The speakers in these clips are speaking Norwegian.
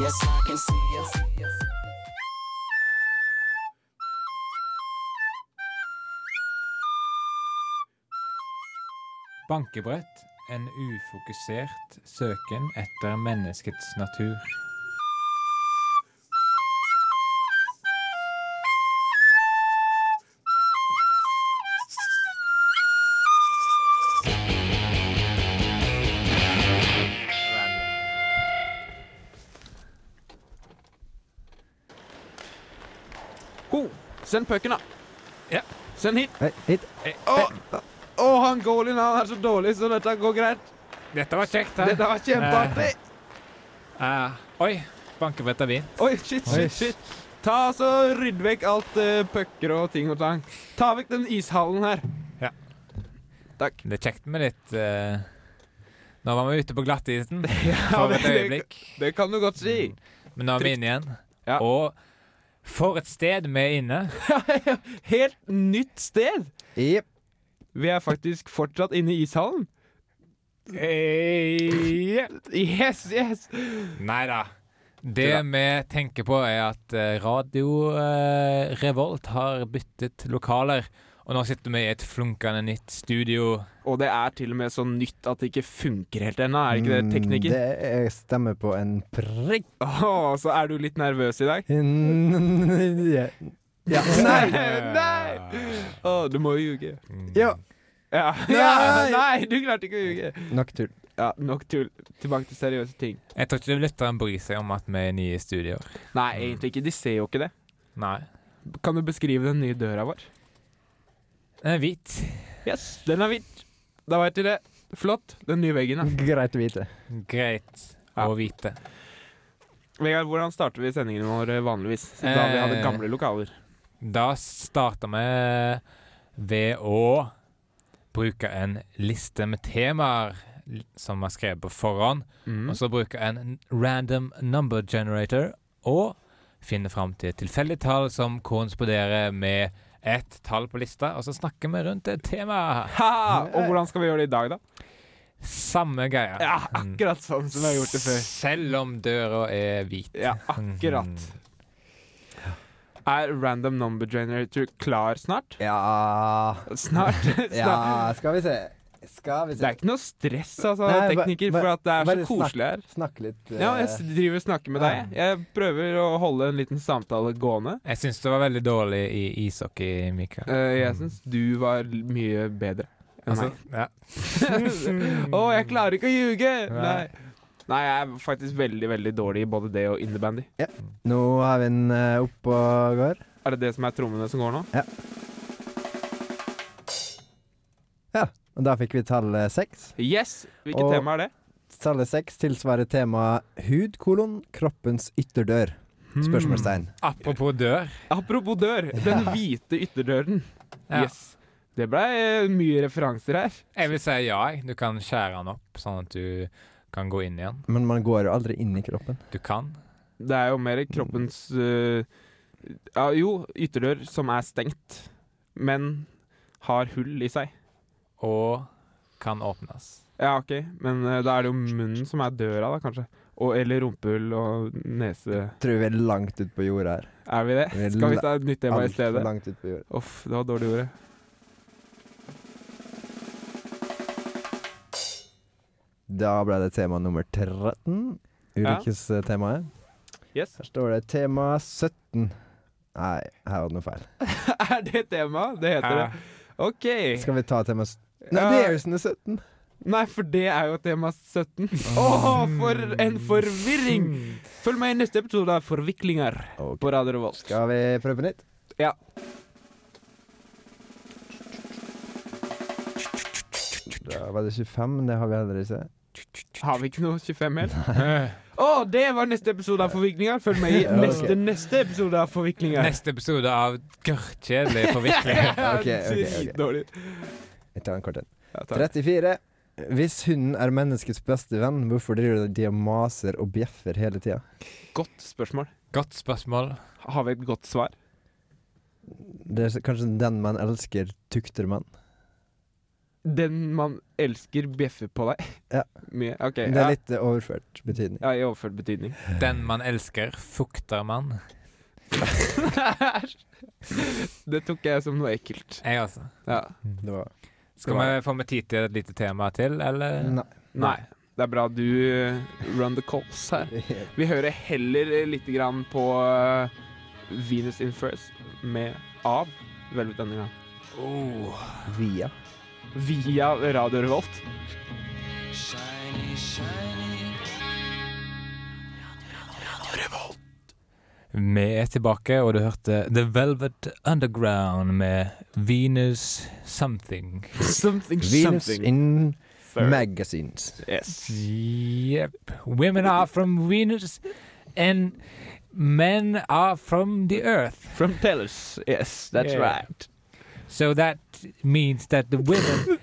Yes, I can see you. Bankebrett. En ufokusert søken etter menneskets natur. Send pucken, da. Ja. Send hit. Hei, hit. Å, å, han goalien han er så dårlig, så dette går greit. Dette var kjekt, Her. Dette var kjempeartig. Eh, oi, bankebrett er vin. Oi, shit, shit, shit. Ta så Rydd vekk alt uh, pucker og ting og tang. Ta vekk den ishallen her. Ja. Takk. Det er kjekt med litt uh, Nå var vi ute på glattisen Ja, for et øyeblikk. Det kan du godt si. Men nå er vi inne igjen. Ja. Og for et sted vi er inne. Helt nytt sted. Yep. Vi er faktisk fortsatt inne i ishallen. Yes, yes. Nei da. Det vi tenker på, er at eh, Radio eh, Revolt har byttet lokaler. Og nå sitter vi i et flunkende nytt studio. Og det er til og med så nytt at det ikke funker helt ennå. Er det ikke det, Mm. Det er- stemmer på en prikk. Oh, så er du litt nervøs i dag? ja. ja. Nei! Nei! Å, du må jo ljuge. Ja. Ja. Nei! Nei, du klarte ikke å ljuge. Nok tull. Ja, nok tull. Tilbake til seriøse ting. Jeg tror ikke lytteren bryr seg om at vi er nye i studioer. Nei, egentlig ikke. De ser jo ikke det. Nei. Kan du beskrive den nye døra vår? Den er hvit. Yes, den er hvit. Da veit vi det. Flott. Den nye veggen, da. Greit å vite. Greit Ja. å vite. Vegard, hvordan starter vi sendingene våre vanligvis? Da vi hadde Eh. gamle lokaler. Da starter vi ved å bruke en liste med temaer som er skrevet på forhånd. Mm. Og så bruke en random number generator og finne fram til et tilfeldig tall som korresponderer med ett tall på lista, og så snakker vi rundt et tema. Ha! Og hvordan skal vi gjøre det i dag, da? Samme greia. Ja, akkurat sånn som vi har gjort det før. Selv om døra er hvit. Ja, akkurat. Er random number generator klar snart? Ja Snart? snart. Ja, skal vi se. Skal vi Det er ikke noe stress, altså, Nei, tekniker, ba- for at det er så koselig her. Snakk litt. Uh, Ja, jeg driver og snakker med deg. Jeg prøver å holde en liten samtale gående. Jeg syns du var veldig dårlig i ishockey, Mikael. Uh, jeg syns du var mye bedre enn Altså, meg. ja. oh, jeg klarer ikke å ljuge! Nei. Nei. Nei, jeg er faktisk veldig, veldig dårlig i både det og innebandy. Nå har vi den uh, oppe og går. Er det det som er trommene som går nå? Og da fikk vi tallet seks. Yes! Hvilket Og- tema er det? Tallet seks tilsvarer temaet hud, kolon, kroppens ytterdør. Spørsmålstegn. Apropos dør. Apropos dør. Den hvite ytterdøren. Ja. Yes. Det ble eh, mye referanser her. Jeg vil si ja. Du kan skjære den opp, sånn at du kan gå inn igjen. Men man går jo aldri inn i kroppen. Du kan. Det er jo mer kroppens uh, ja, Jo, ytterdør som er stengt, men har hull i seg. Og kan åpnes. Ja, OK, men uh, da er det jo munnen som er døra, da, kanskje. Og, eller rumpehull og nese. Tror vi er langt ut på jordet her. Er vi det? Vi er Skal vi ta et nytt tema i stedet? langt ut på jorda. Uff, det var dårlig ordet. Da ble det tema nummer 13. Ulykkestemaet. Yes. Her står det tema 17. Nei, her var det noe feil. er det tema? Det heter det. OK. Skal vi ta tema s- Nei, det er jo sånn 17. Nei, for det er jo tema 17. Åh, for en forvirring! Følg med i neste episode av Forviklinger okay. på Radio Revolt. Skal vi prøve på nytt? Ja. Da var det 25, men det har vi heller ikke. Har vi ikke noe 25 igjen? Å, det var neste episode av Forviklinger. Følg med i neste, okay. neste episode av Forviklinger. Neste episode av Gørrkjedelig forvikling. Ok, ok, ok. Dårlig. Jeg tar en kort en. Ja, 34. Hvis hunden er menneskets beste venn, hvorfor driver de og maser og bjeffer hele tida? Godt spørsmål. Godt spørsmål. Har vi et godt svar? Det er kanskje den man elsker, tukter man. Den man elsker, bjeffer på deg. Ja. Mye. OK. Det Ja. er litt eh, overført betydning. ja, i overført betydning. Den man elsker, fukter man. det tok jeg som noe ekkelt. Jeg også. Ja. Det var Skal vi få med tid til et lite tema til, eller? Nei. Nei. Det er bra du uh, run the calls her. Vi hører heller litt lite grann på uh, Venus in First med Av Velvet denne gang. Oh. Via. Via Radio Revolt. Radio Revolt. Vi er tilbake, og du hørte The Velvet Underground med Venus Something. Something, Venus something. in magazines. Yes. Yep. Women are from Venus, and men are from the earth. From Tellus. Yes, that's Yeah. right. So that means that the women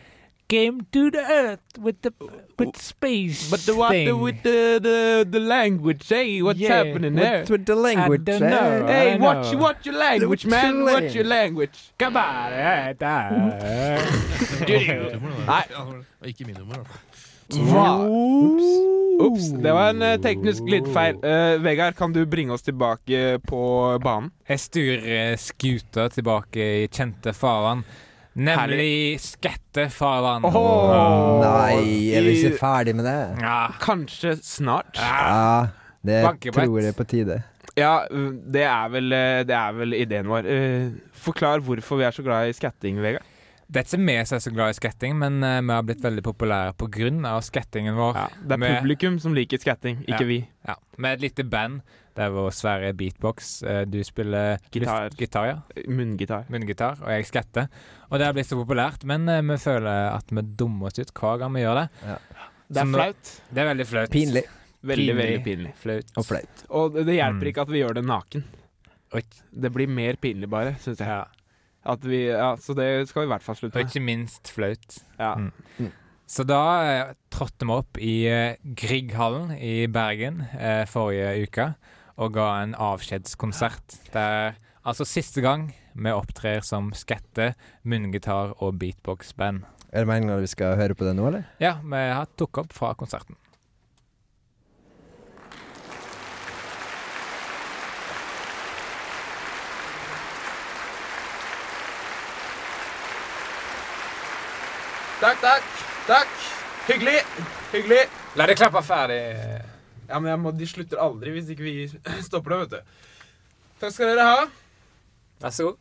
came to the earth with the with space But the what the, thing. with the, the the language? Hey, what's Yeah, happening there? What with the language? don't eh? know. Hey, I watch know. watch your language, What's man. your Watch your language. Come on, eh, da. Ikke min humor, i hvert fall. Hva? Ops, det var en eh, teknisk glidefeil. Uh, Vegard, kan du bringe oss tilbake på banen? Jeg styrer skuta tilbake i kjente farvann, nemlig Skattefarvann. Oh, Nei, er vi ikke ferdig med det? Ja. Kanskje snart. Ja, det Banke tror jeg er på tide. Ja, det er vel, uh, det er vel ideen vår. Uh, Forklar hvorfor vi er så glad i skatting, Vegard. Det er ikke vi som er så glad i skatting, men uh, vi har blitt veldig populære pga. skattingen vår. Ja, det er Med- publikum som liker skatting, ikke Ja. vi. Ja, Med et lite band. Det er vår svære beatbox. Uh, Du spiller Gitar. gitar ja. Munngitar. munngitar, og jeg skatter. Og det har blitt så populært, men uh, vi føler at vi dummer oss ut hver gang vi gjør det. Det er Så flaut. Det er veldig flaut. Pinlig Veldig, Pinlig. veldig pinlig. Flaut. og flaut. Og det det hjelper Mm. ikke at vi gjør det naken. Oi. Det blir mer pinlig, bare, syns jeg. Ja. At vi, ja, så det skal vi i hvert fall slutte med. Og ikke minst flaut. Ja. Mm. Mm. Så da eh, trådte vi opp i eh, Grieghallen i Bergen eh, forrige uke og ga en avskjedskonsert. Det er altså siste gang vi opptrer som skette, munngitar og beatbox-band. Er det meningen at vi skal høre på det nå, eller? Ja, vi har tok opp fra konserten. Takk, takk. Takk. Hyggelig. Hyggelig. La det klappe ferdig. Ja, men jeg må, De slutter aldri hvis ikke vi stopper det, vet du. Takk skal dere ha. Vær så god.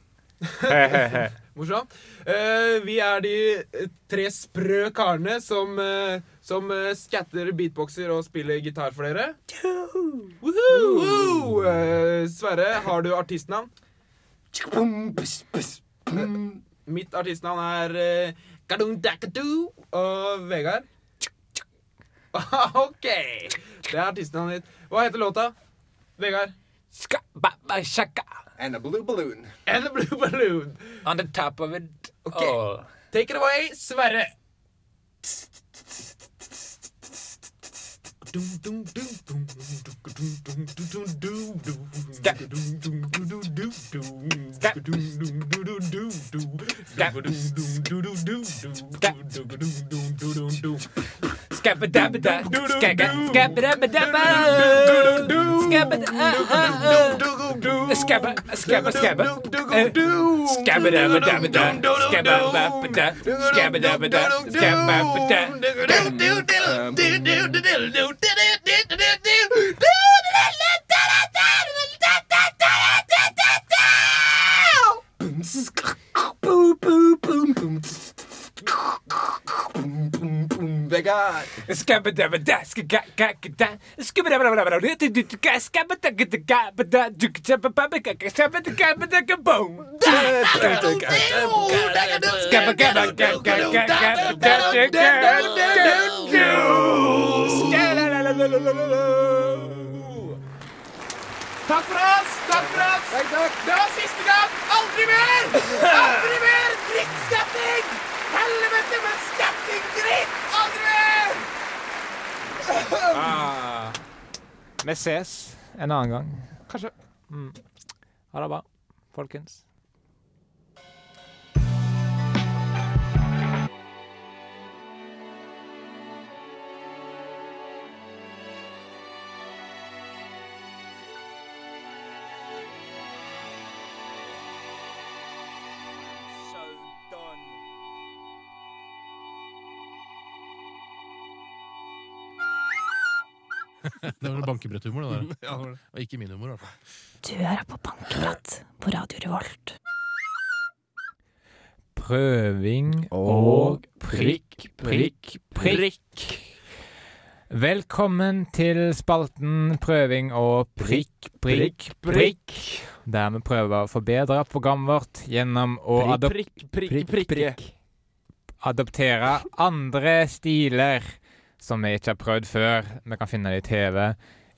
Morsomt. Uh, vi er de eh, tre sprø karene som, uh, som uh, skatter, beatboxer og spiller gitar for dere. Woohoo! Eh, Sverre, har du artistnavn? Eh, Mitt artistnavn er uh. Og Vegard? OK. Det er artistnavnet ditt. Hva heter låta? Vegard? And a blue balloon. And a Blue Balloon. On the top of it Ok. Oh. Take it away, Sverre. Dum dum dum dum Scabba dabba da. Scabba dabba dabba. Scabba dabba. Scabba scabba scabba. Scabba dabba dabba da. Scabba dabba da. Scabba dabba da. Scabba dabba da. Takk for oss! Takk for oss! Det var siste gang! Aldri mer! Aldri mer drittskatting! Helvete med skatting-dritt! Aldri mer! Ah. Vi ses en annen gang. Kanskje. Mm. Ha det bra, folkens. Det var bankebretthumor, det der. Ja, det var det. Og ikke min humor, i hvert fall. Du hører på Bankebrett på Radio Revolt. Prøving Og og prikk, prikk, prikk. Velkommen til spalten Prøving og prikk, prikk, prikk. Der vi prøver å forbedre programmet vårt gjennom å adop Prikk, prikk, prikk, prikk. adoptere andre stiler som vi ikke har prøvd før. Vi kan finne det i TV,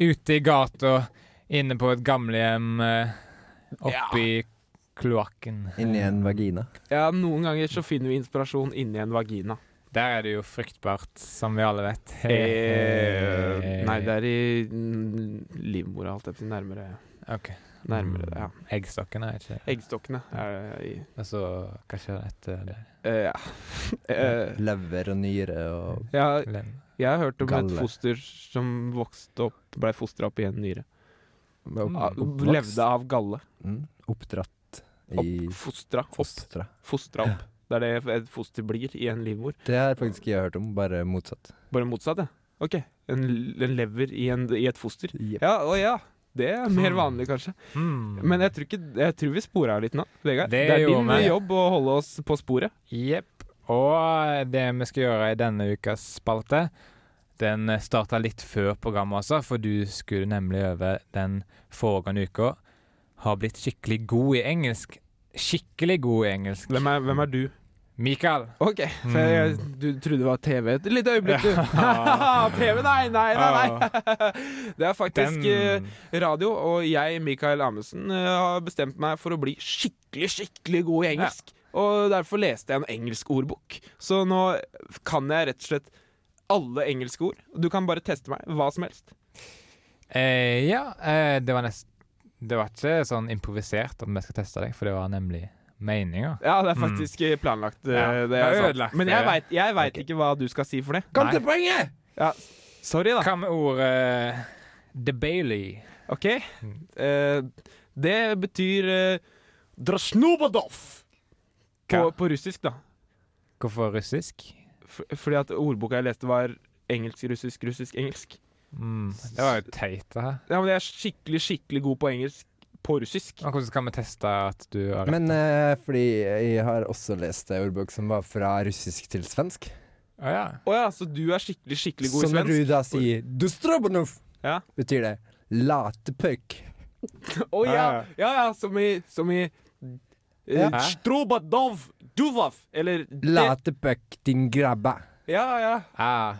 ute i gata, inne på et gamlehjem, oppi oppi kloakken. Inni en vagina. Ja, noen ganger så finner vi inspirasjon inni en vagina. Der er det jo fruktbart, som vi alle vet. Eh, nei, det er i mm, livmora, holdt jeg på å si. Nærmere, OK. nærmere det, ja. Eggstokkene er ikke Eggstokkene er i Altså, hva skjer etter det? Uh, Ja. Eh, Lever og nyre og ja, Len- jeg har hørt om et foster som vokste opp Blei fostra opp i en nyre. Ah. Levde av galle. Mm. Oppdratt Opp, i fostra. Opp. fostra. Fostra opp. Det er det et foster blir i en livmor. Det har faktisk jeg hørt om, bare motsatt. Bare motsatt, ja. OK. En, en lever i, en, i et foster. Yep. Ja, å ja. Det er mer Hmm. vanlig, kanskje. Mm. Men jeg tror, ikke, jeg tror vi spora litt nå, Vegard. Det Det, er din med. jobb å holde oss på sporet. Jepp. Og det vi skal gjøre i denne ukas spalte, den starta litt før programmet også, for du skulle nemlig over den foregående uka Har blitt skikkelig god i engelsk. Skikkelig god i engelsk. Hvem er, hvem er du? Mikael. OK, for jeg, du trodde det var TV et lite øyeblikk, du. TV, nei, nei, nei! nei. Det er faktisk eh, Den radio, og jeg, Mikael Amundsen, eh, har bestemt meg for å bli skikkelig, skikkelig god i engelsk. Og derfor leste jeg en engelsk ordbok. Så nå kan jeg rett og slett alle engelske ord. Du kan bare teste meg hva som helst. eh, Ja, eh, det var nest Det var ikke sånn improvisert at vi skal teste deg, for det var nemlig meninga. Ja, det er Mm. faktisk mm. planlagt. eh, Ja, det er er ødelagt, Men jeg veit, okay. vet ikke hva du skal si for det. Kom til poenget! Sorry, da. Hva med ordet The Bailey? OK? Eh, det betyr uh, Drasnobadov på, på russisk, da. Hvorfor russisk? F fordi at ordboka jeg leste, var engelsk, russisk, russisk, engelsk. Mm, det var jo teit, det her. Ja, men jeg er skikkelig, skikkelig god på engelsk på russisk. Og Hvordan kan vi teste at du har rett? Men eh, fordi jeg har også lest en ordbok som var fra russisk til svensk. Å ja. Oh, ja, så du er skikkelig, skikkelig god Så i når Som du da sier Dostrobonov. Ja. betyr det 'latepøk'. Å ja. ja, ja, som i, som i Ja. uh, Strobadov Duvov, eller det- din grabba. Ja, ja. Ah.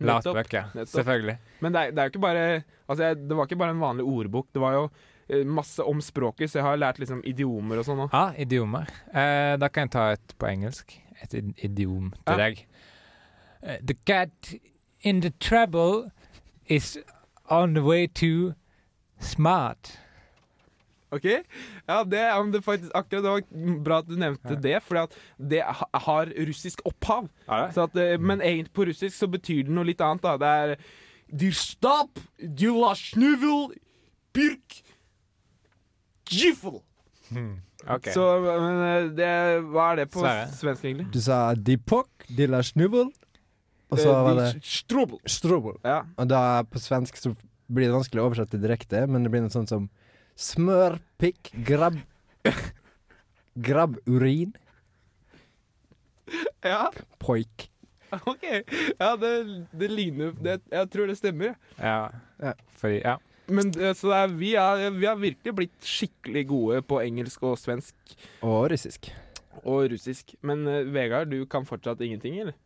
Latbøk, ja. Selvfølgelig. Men det er, det er jo ikke bare Altså, jeg, det var ikke bare en vanlig ordbok. Det var jo eh, masse om språket, så jeg har lært liksom idiomer og sånn òg. Ah, idiomer. Eh, da kan jeg ta et på engelsk. Et idiom til Ja. deg. Eh, the cat in the trouble is on the way to smart. OK? Ja, det, men det, faktisk, akkurat det var bra at du nevnte Ja. det, for det har russisk opphav. Så at, eh, men egentlig på russisk så betyr det noe litt annet. da Det er Dir stap, dila snuvel, pirk, gifel. OK. Så men, eh, det, hva er det på Sverre. svensk, egentlig? Du sa 'dipok', 'dilla snuvel', og så Eh, var det strobel. 'strobel'. Ja. Og da på svensk så blir det vanskelig å oversette direkte, men det blir noe sånt som smørpikk, grabb Grabburin, ja, poik. OK. Ja, det, det ligner det, Jeg tror det stemmer. Ja. Ja. Fordi Ja. Men eh, så det er, vi, er, vi har virkelig blitt skikkelig gode på engelsk og svensk Og russisk. og russisk. Men uh, Vegard, du kan fortsatt ingenting, eller?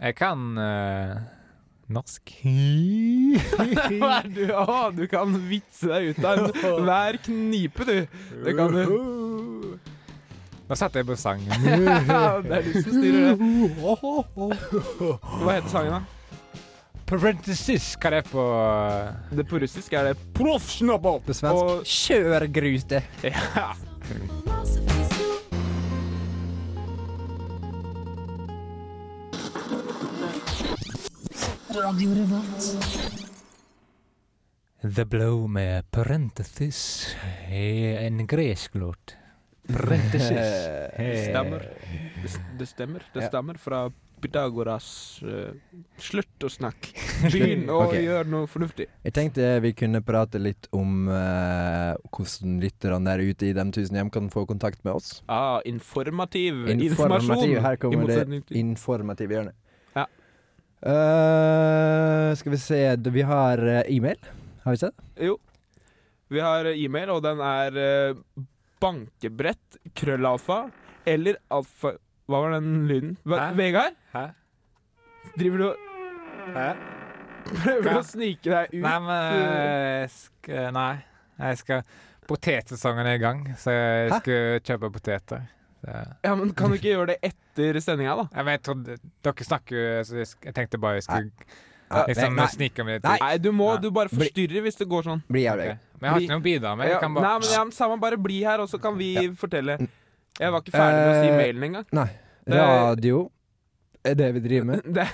Jeg kan eh, norsk. Hva er du? Å, du kan vitse deg ut av en, hver knipe, du. Det kan du. Nå setter jeg på sang. Det er du som styrer det. Hva heter sangen, da? Parenthesis, hva er det på Det På russisk er det Profsnabel. På svensk Og- kjør grus det. Ja. Radio Revolt. The Blow med parenthesis er en gresk låt. Parenthesis. Det stemmer. Det, stemmer. det stemmer. Fra Pythagoras. uh, slutt å snakke. Begynn å okay. gjøre noe fornuftig. Jeg tenkte vi kunne prate litt om uh, hvordan lytterne der ute i de tusen hjem kan få kontakt med oss. Ah, informativ, Informativ. informasjon. Her kommer det informativ informative hjørnet. Eh, skal vi se Vi har eh, e-mail. Har vi sett? Jo. Vi har eh, e-mail, og den er bankebrett, krøllalfa eller alfa Hva var den lyden? Hæ? Vegard? Hæ? Driver du og Hæ? Prøver du å snike deg ut? Nei, men jeg skal, Nei. Jeg skal Potetsesongen er i gang, så jeg Hæ? skal kjøpe poteter. Ja, men Kan du ikke gjøre det etter sendinga, da? jeg, men jeg trodde Dere snakker jo så jeg, jeg tenkte bare jeg skulle Ja, liksom nei, snike meg litt Nei. Nei, du må Ja. Du bare forstyrrer hvis det går sånn. Bli her, okay. Men jeg har ikke noe å bidra med. Ja, kan nei, men ja, Samme, bare bli her, og så kan vi fortelle. Jeg var ikke ferdig med å si Eh, mailen engang. Nei. Radio er det vi driver med. Det,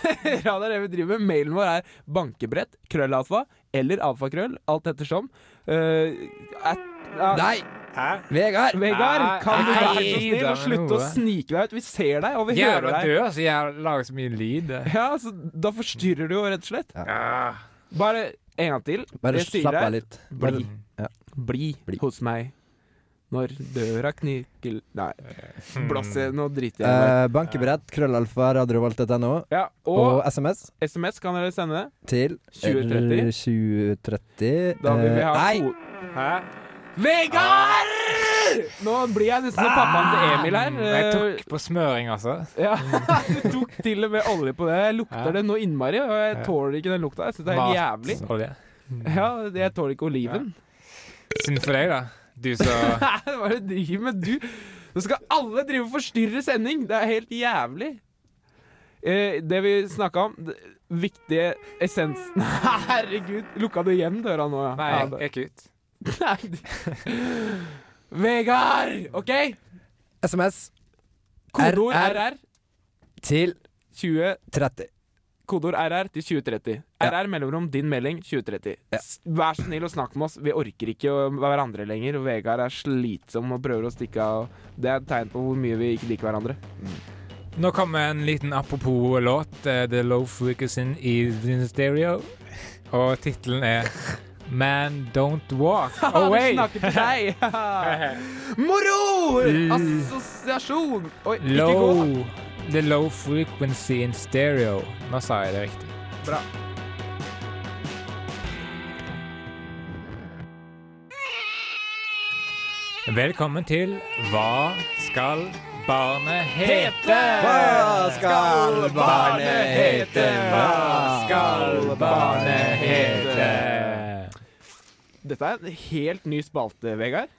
ja, det er det vi driver med. Mailen vår er bankebrett, krøllalfa eller alfakrøll, alt ettersom. Uh, at, uh, Nei! Hæ? Vegard! Vegard, kan du være så snill å slutte å snike deg ut? Vi ser deg, og vi Jævla hører deg. død, så jeg lager så mye lyd. Ja, så Da forstyrrer du jo, rett og slett. Ja. Bare en gang til. Bare Jeg slapp av litt. Bli. Ja. Bli, Bli. hos meg når døra kniker Nei, blåser Nå driter jeg i Eh, det. bankebrett, krøllalfa, radiovolt.no. Ja, Og og SMS SMS kan dere sende. til 2030. eh, 2030. Da vil vi Eh, ha Nei! Hæ? Vegard! Nå blir jeg nesten som pappaen til Emil her. Jeg tok på smøring, altså. Ja, Du tok til og med olje på det. Jeg lukter Ja. det nå innmari, og jeg tåler ikke den lukta. Jeg det er helt jævlig. Ja, jeg tåler ikke oliven. Synd for deg, da. Du så Hva er det du driver med, du? Nå skal alle drive og forstyrre sending! Det er helt jævlig. Eh, det vi snakka om, viktige essensen Herregud, lukka du igjen døra nå, ja? Nei, jeg gikk ut. Nei, Vegard! OK? SMS Kodeord RR. RR til 2030. 30. Kodeord RR til 2030. Ja. RR mellomrom din melding 2030. Ja. Vær så snill og snakk med oss. Vi orker ikke å være hverandre lenger. Og Vegard er slitsom og prøver å stikke av. Det er et tegn på hvor mye vi ikke liker hverandre. Nå kommer en liten apropos-låt. eh, The Low Freakers in Stereo. Og tittelen er Man Don't Walk Away. Han snakker til deg! Moro! Assosiasjon! Oi, ikke gå. Low The Low Frequency in Stereo. Nå sa jeg det riktig. Bra. Velkommen til Hva skal barnet hete? Hva skal barnet hete? Hva skal barnet hete? Dette er en helt ny spalte, Vegard.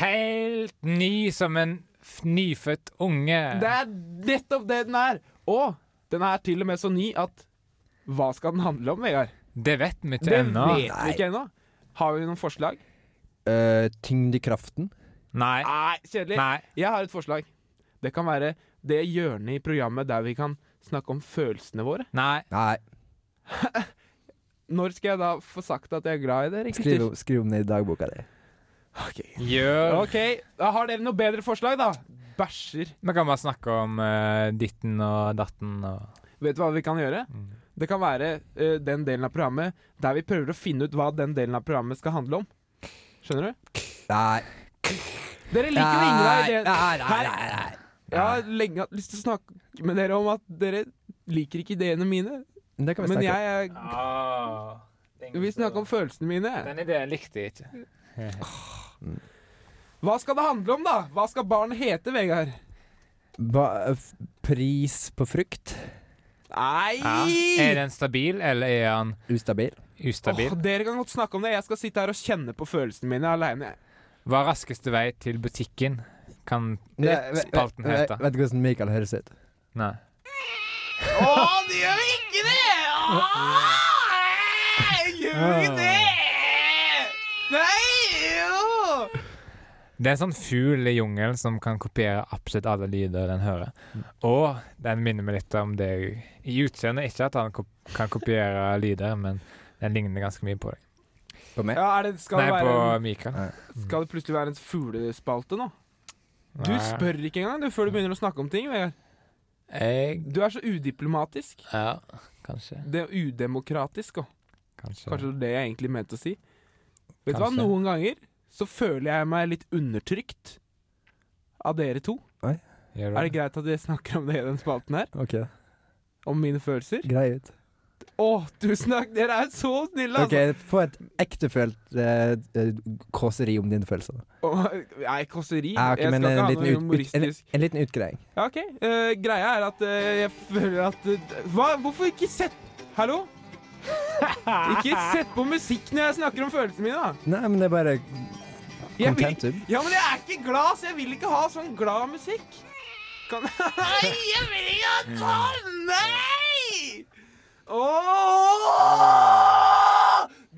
Helt ny som en f- nyfødt unge. Det er nettopp det den er! Og den er til og med så ny at Hva skal den handle om, Vegard? Det vet vi ikke Det vet vi ikke ennå. Har vi noen forslag? Uh, tyngdekraften. Nei. Nei, kjedelig. Nei. Jeg har et forslag. Det kan være det hjørnet i programmet der vi kan snakke om følelsene våre. Nei. Nei, Når skal jeg da få sagt at jeg er glad i dere? skriv, skriv om det i dagboka di. Ok. Gjør OK, da har dere noe bedre forslag, da. Bæsjer. Vi kan bare snakke om eh, ditten og datten og Vet du hva vi kan gjøre? Mm. Det kan være eh, den delen av programmet der vi prøver å finne ut hva den delen av programmet skal handle om. Skjønner du? Nei. Dere liker jo ingen av ideene. Nei, nei, Her- nei, nei. Jeg har lenge hatt lyst til å snakke med dere om at dere liker ikke ideene mine. Det kan vi Men snakke om. jeg er Vi snakker om følelsene mine. Den ideen likte jeg ikke. Hva skal det handle om, da? Hva skal barn hete, Vegard? Ba, f- pris på frukt? Nei! Ja. Er den stabil, eller er han Ustabil? ustabil? Åh, dere kan godt snakke om det. Jeg skal sitte her og kjenne på følelsene mine aleine. Hva er raskeste vei til butikken? Kan spalten hete? Vet du hvordan Mikael høres ut? Nei. Å, det gjør ikke det! Åh, gjør ikke det? Nei! jo! Det er en sånn fugl i jungelen som kan kopiere absolutt alle lyder den hører. Og den minner meg litt om deg i utseendet. Ikke at han kan kopiere lyder, men den ligner ganske mye på deg. På meg? Ja, er det, skal, Nei, det på Mikael. Skal det plutselig være en fuglespalte nå? Du spør ikke engang du, før du begynner å snakke om ting, Vegard. Jeg Du er så udiplomatisk. Ja, kanskje. Det er udemokratisk òg. Kanskje. Kanskje det er det jeg egentlig mente å si. Vet du hva, Kanskje. noen ganger så føler jeg meg litt undertrykt av dere to. Gjør du Er det greit at jeg snakker om det i den spalten her? OK, Om mine følelser? grei ut. Å, tusen takk! Dere er så snille, OK, få et ektefølt eh, eh, kåseri om dine følelser. Oh, Nei, kåseri. Ah, okay, jeg skal ikke en ha liten noe ut- ut- humoristisk En liten utgreiing. Ja, OK. Uh, greia er at uh, jeg føler at uh, Hva? Hvorfor ikke sett Hallo? Ikke sett på musikk når jeg snakker om følelsene mine, da. Nei, men det er bare contentum. ja, men jeg er ikke glad, så jeg vil ikke ha sånn glad musikk. Kan Nei, jeg vil ikke ha sånn! Åh!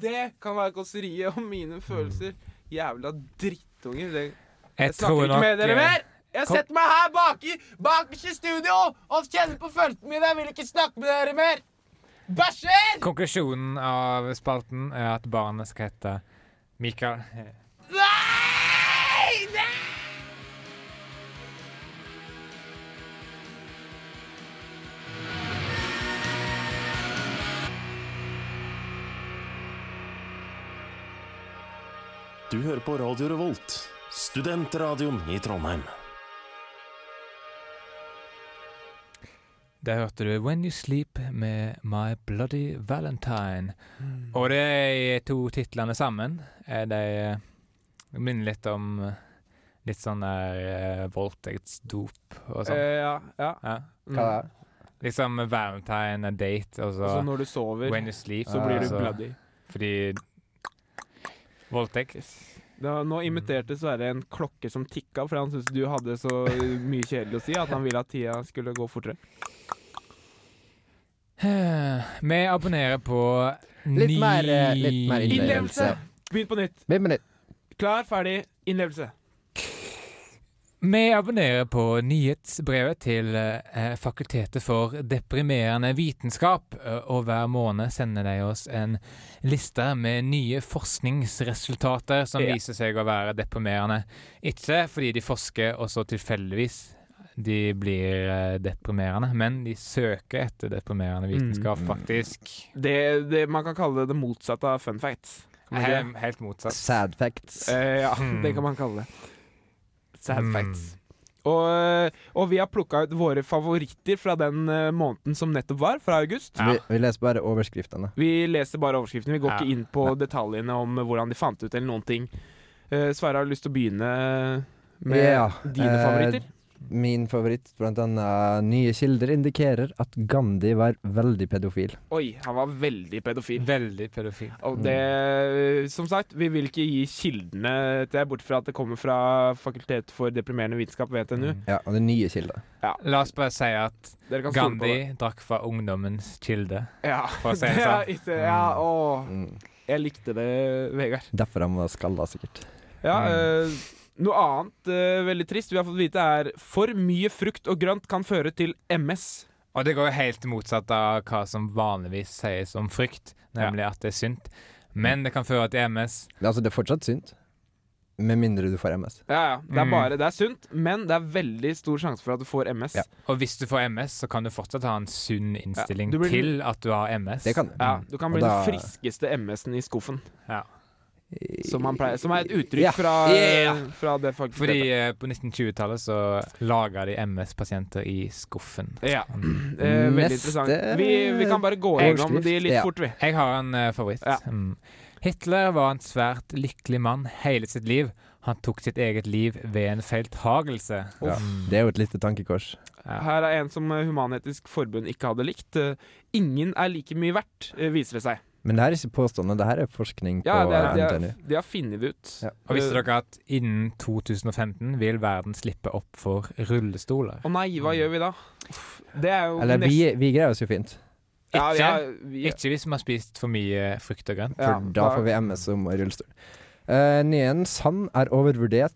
Det kan være kåseriet om mine følelser. Jævla drittunger. Det, Jeg snakker ikke med dere eh, mer! Jeg setter meg her bak i, bakerst i studio og kjenner på følelsene mine. Jeg vil ikke snakke med dere mer. Bæsjer! Konklusjonen av spalten er at barnet skal hete Mikael. Du hører på Radio Revolt, studentradioen i Trondheim. Der hørte du When You Sleep med My Bloody Valentine. Og det er to titlene sammen. Eh, De eh, minner litt om eh, litt sånn der uh, voldtektsdop og sånn. Eh, ja, ja. Ja. Mm. Hva er det? Liksom Valentine, a date, og så Så når du sover, When You Sleep. så blir du altså, bloody. Fordi Voldtekt. Da, nå imiterte Sverre en klokke som tikka, fordi han syntes du hadde så mye kjedelig å si at han ville at tida skulle gå fortere. Vi abonnerer på Litt mer, eh, litt mer Innlevelse! Innlevelse. Begynn på nytt. Begynn på nytt. Klar, ferdig, innlevelse. Vi abonnerer på nyhetsbrevet til eh, Fakultetet for deprimerende vitenskap, eh, og hver måned sender de oss en liste med nye forskningsresultater som Ja. viser seg å være deprimerende. Ikke fordi de forsker og så tilfeldigvis de blir eh, deprimerende, men de søker etter deprimerende vitenskap, Mm. faktisk. Det, det, man kan kalle det det motsatte av fun facts. Helt motsatt. Sad facts. Eh, ja, Hmm. det kan man kalle det. Sad Mm. facts. Og, og vi har plukka ut våre favoritter fra den eh, måneden som nettopp var, fra august. Vi, vi leser bare overskriftene. Vi leser bare overskriftene. Vi går Ja. ikke inn på detaljene om hvordan de fant ut eller noen ting. Uh, Sverre, har du lyst til å begynne med Ja, dine eh, favoritter? Min favoritt, blant annet nye kilder, indikerer at Gandhi var veldig pedofil. Oi, han var veldig pedofil. Veldig pedofil. Og det, som sagt, vi vil ikke gi kildene til bort fra at det kommer fra Fakultet for deprimerende vitenskap ved NTNU. Mm. Ja, og det er nye kilder. La oss bare si at Gandhi drakk fra ungdommens kilde. Ja. for å si det sånn. ja, ja, og Mm. jeg likte det, Vegard. Derfor han var skalla, sikkert. Ja, Mm. eh, noe annet uh, veldig trist vi har fått vite er for mye frukt og grønt kan føre til MS. Og det går jo helt motsatt av hva som vanligvis sies om frukt, nemlig at det er sunt. Men det kan føre til MS. Altså, det er fortsatt sunt. Med mindre du får MS. Ja, ja. Det er Mm. bare, det er sunt, men det er veldig stor sjanse for at du får MS. Ja. Og hvis du får MS, så kan du fortsatt ha en sunn innstilling ja. blir- til at du har MS. Det kan du. Ja, du kan bli da- den friskeste MS-en i skuffen. Ja. Som, man pleier, som er et uttrykk Ja. fra, Yeah. fra det folk Fordi uh, på 1920-tallet så laga de MS-pasienter i skuffen. Ja. Mm. Eh, veldig Neste interessant. Vi, vi kan bare gå gjennom de litt Ja. fort, vi. Jeg har en uh, favoritt. Ja. Mm. Hitler var en svært lykkelig mann hele sitt liv. Han tok sitt eget liv ved en feiltagelse. Ja. Mm. Det er jo et lite tankekors. Ja. Her er en som eh, Human-Etisk Forbund ikke hadde likt. Ingen er like mye verdt, viser det seg. Men det her er ikke påstående, det her er forskning Ja, på er, de, NTNU. har, de har funnet det ut. Ja. Og visste Eh, dere at innen 2015 vil verden slippe opp for rullestoler? Å nei, hva gjør vi da? Det er jo Eller vi, vi greier oss jo fint, ja, Ikke? ja, vi, Ikke hvis vi har spist for mye frukt og grønt. for Ja, da da- får vi MS om rullestol. Uh, Nyen sand er overvurdert.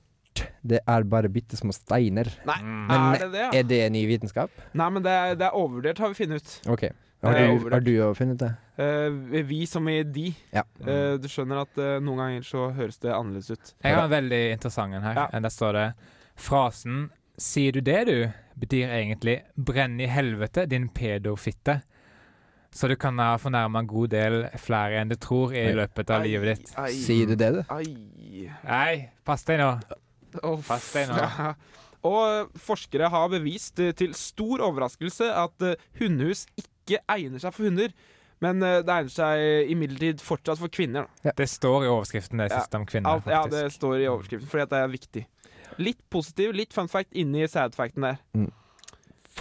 Det er bare bitte små steiner. Nei, Mm. Men er det det? Ja? Er det ny vitenskap? Nei, men det er, det er overvurdert, har vi funnet ut. OK. Har er du, har du funnet det? Uh, vi som i de. Ja. Uh, du skjønner at uh, noen ganger så høres det annerledes ut. Jeg har en veldig interessant en her. Ja. Der står det Frasen 'Sier du det, du?' betyr egentlig 'brenn i helvete, din pedofitte'. Så du kan ha fornærma en god del flere enn du tror i løpet av livet ditt. Ai, Sier du det, du? Ai. Nei, pass deg nå. Oh, Pass deg nå. ja. Og forskere har bevist eh, til stor overraskelse at eh, hundehus ikke egner seg for hunder. Men eh, det egner seg imidlertid fortsatt for kvinner. Da. Det står i overskriften det Ja, siste om kvinner, Alt, ja, det står i overskriften fordi at det er viktig. Litt positiv, litt fun fact inni sad facten der.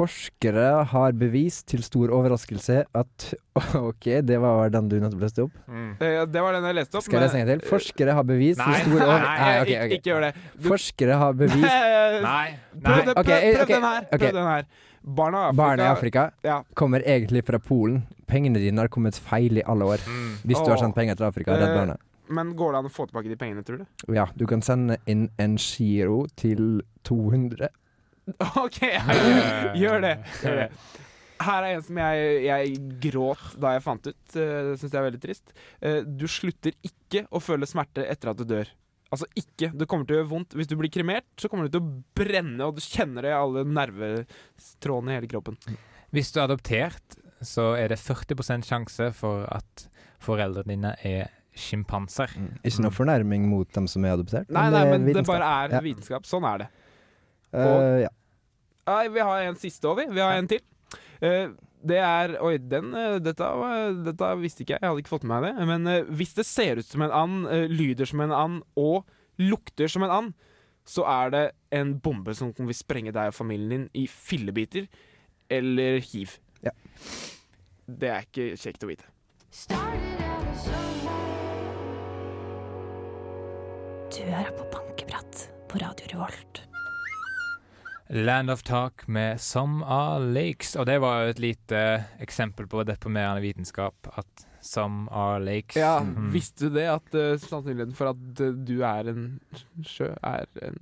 Forskere har bevist til stor overraskelse at OK, det var den du nettopp leste opp. Mm. Eh, det var den jeg leste opp. Skal jeg lese en gang til? Forskere har bevist til stor overraskelse... over... nei, Nei, ok, ikke, ikke gjør det. Du, Forskere har bevist Nei, Nei. Prøv, Nei. prøv, prøv den her. Prøv den her. Barna i Afrika, Barna i Afrika Ja. kommer egentlig fra Polen. Pengene dine har kommet feil i alle år. Mm. Hvis du har sendt penger til Afrika. Redd Eh, Barna. Men går det an å få tilbake de pengene, tror du? Ja, du kan sende inn en giro til 200. OK, jeg, gjør det. Gjør det. Her er en som jeg, jeg gråt da jeg fant ut. Uh, det syns jeg er veldig trist. Eh, du slutter ikke å føle smerte etter at du dør. Altså ikke. Det kommer til å gjøre vondt. Hvis du blir kremert, så kommer du til å brenne, og du kjenner det i alle nervetrådene i hele kroppen. Hvis du er adoptert, så er det 40% sjanse for at foreldrene dine er sjimpanser. Ikke noe fornærming mot dem som er adoptert. Nei, nei, er men det vitenskap. bare er Ja. vitenskap. Sånn er det. Eh, ja. Nei, vi har en siste over. Vi har en til. Uh, det er Oi, den eh, dette, dette visste ikke jeg. Jeg hadde ikke fått med meg det. Men uh, hvis det ser ut som en and, uh, lyder som en and og lukter som en and, så er det en bombe som vil sprenge deg og familien din i fillebiter eller hiv. Ja. Det er ikke kjekt å vite. Du hører på Bankeprat på Radio Revolt. Land of Talk med Some Are Lakes. Og det var jo et lite eksempel på deprimerende vitenskap. At Some Are Lakes Ja, mm. Visste du det? At uh, sannsynligheten for at uh, du er en sjø, er en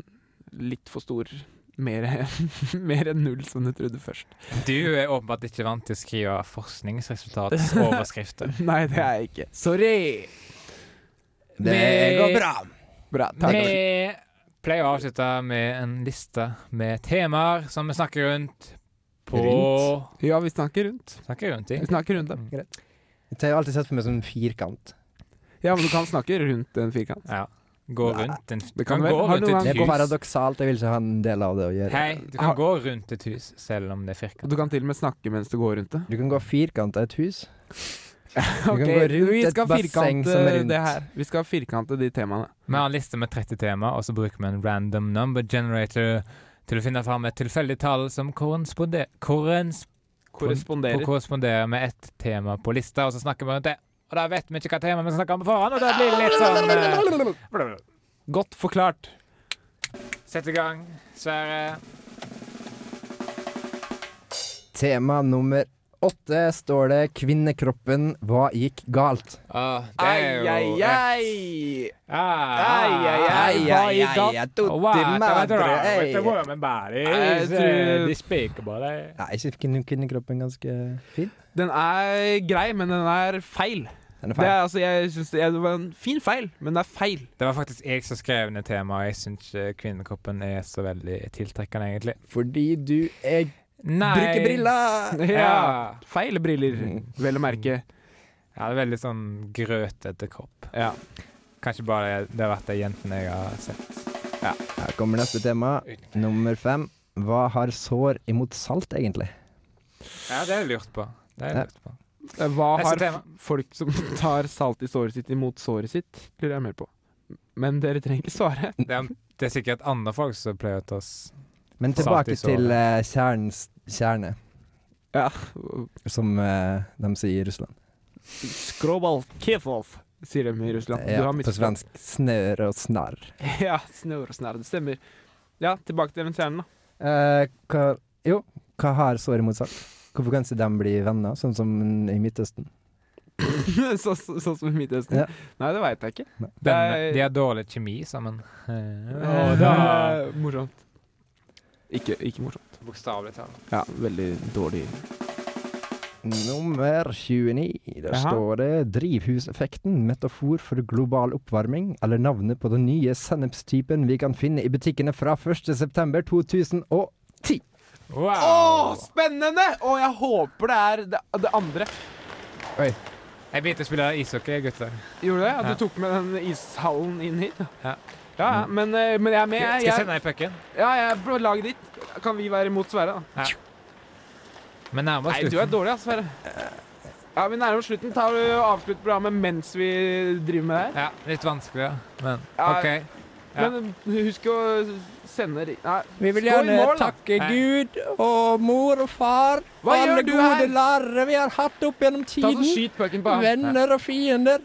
litt for stor mer, mer enn null, som du trodde først. Du er åpenbart ikke vant til å skrive forskningsresultatsoverskrifter. Nei, det er jeg ikke. Sorry! Det går bra. Bra, takk. Vi pleier å avslutte med en liste med temaer som vi snakker rundt på Rundt? Ja, vi snakker rundt. Snakker rundt i. Vi snakker rundt det. Greit. Jeg har alltid sett for meg som en firkant. Ja, men du kan snakke rundt en firkant. Ja. Gå Nei. rundt en Det Du kan kan gå rundt et hus. Det er paradoksalt. Jeg vil ikke ha en del av det å gjøre. Hei, du kan Har- gå rundt et hus selv om det er firkant. du kan til og med snakke mens du går rundt det. Du kan gå firkant av et hus. Ok, gå rundt vi et skal basseng firkante som er rundt. det her. Vi skal firkante de temaene. Vi har en liste med 30 tema, og så bruker vi en random number generator til å finne fram et tilfeldig tall som Korresponderer. korresponderer med ett tema på lista, og så snakker vi rundt det. Og da vet vi ikke hva tema vi snakker om på forhånd, og da blir det litt sånn eh, Godt forklart. Sett i gang, Sverre. Tema nummer åtte står det 'Kvinnekroppen, hva gikk galt'? Uh, det er jo ai, rett. ai. Ah, Ai, ai, ai, hva gikk galt? Oh, wow, det was wrong with the woman body Jeg eh. Ikke kvinne- kvinnekroppen ganske fin? Den er grei, men den er feil. Den er Det, er, altså, jeg synes det, det var en fin feil, men det er feil. Det var faktisk jeg som skrev ned temaet. Jeg syns ikke kvinnekroppen er så veldig tiltrekkende, egentlig. Fordi du er Nei. Bruke briller! Ja. Feil briller, vel å merke. ja, det er veldig sånn grøtete kropp. Ja. Kanskje bare det har vært de jentene jeg har sett. Her kommer neste tema. Nummer fem. Hva har sår imot salt, egentlig? Ja, det har jeg lurt på. Det har jeg lurt på. Eh, Hva Neste har tema. folk som tar salt i såret sitt, imot såret sitt? Lurer jeg mer på. Men dere trenger ikke svare. Det er, det er sikkert andre folk som pleier å ta oss Men tilbake Satis såret. til eh, kjernens kjerne, Ja. som eh, de sier i Russland. Skrobal kefov, sier de i Russland. Du Ja, har på svensk snør og snarr. Ja, snør og snarr. Det stemmer. Ja, tilbake til den kjernen, da. Eh, hva, jo, hva har sår imot sagt? Hvorfor kan ikke de bli venner, sånn som i Midtøsten? så, så, sånn som i Midtøsten. Ja. Nei, det veit jeg ikke. Det er- De har dårlig kjemi sammen. Eh, Å, Det da Morsomt. Ikke, ikke morsomt. Bokstavelig talt. Ja, veldig dårlig. Nummer 29. Der Jaha. står det 'Drivhuseffekten. Metafor for global oppvarming', eller navnet på den nye sennepstypen vi kan finne i butikkene fra 1.9.2010. Wow! Å, spennende! Og jeg håper det er det, det andre. Jeg begynte å spille ishockey, gutter. Gjorde du det? Ja, Ja. Du tok med den ishallen inn hit? Ja. Ja, ja, men, eh, men jeg er med. Jeg, Skal jeg, sende deg pucken? ja, jeg er på laget ditt. Kan vi være mot Sverre, da? Men nærmere Nei, du er dårlig, ass, Sverre. Ja, Vi nærmer oss slutten. Tar du Avslutt programmet mens vi driver med det her. Ja, litt vanskelig, ja. Men Ja, OK. Ja. Men husk å sende ri- Nei. Vi vil gjerne mål, takke Nei. Gud og mor og far. Hva alle gjør du gode her? lærere vi har hatt opp gjennom Ta tiden. Skyt pucken på. Venner og fiender.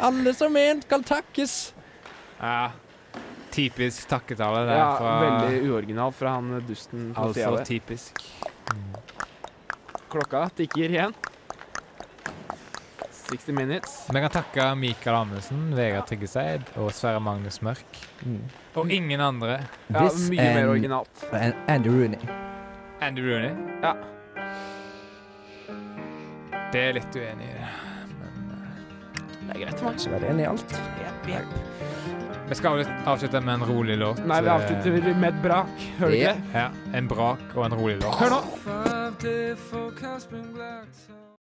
Alle som en skal takkes. Ja. Typisk takketale der Ja, fra Veldig uoriginalt fra han dusten Altså Altfor typisk. Klokka tikker igjen. 60 minutes. Vi kan takke Mikael Amundsen, Vegard Tryggeseid og Sverre Magnus Mørk. Og ingen andre. Ja, This mye mer originalt. and Andy Rooney. Andy Rooney. Ja. Det er litt uenig i. Men Det er greit Man. Ikke være enig i alt. eh, vi skal avslutte med en rolig låt. Nei, vi eh, avslutter med et brak. Hører du Ja. ikke? Ja, en brak og en rolig låt. Hør nå.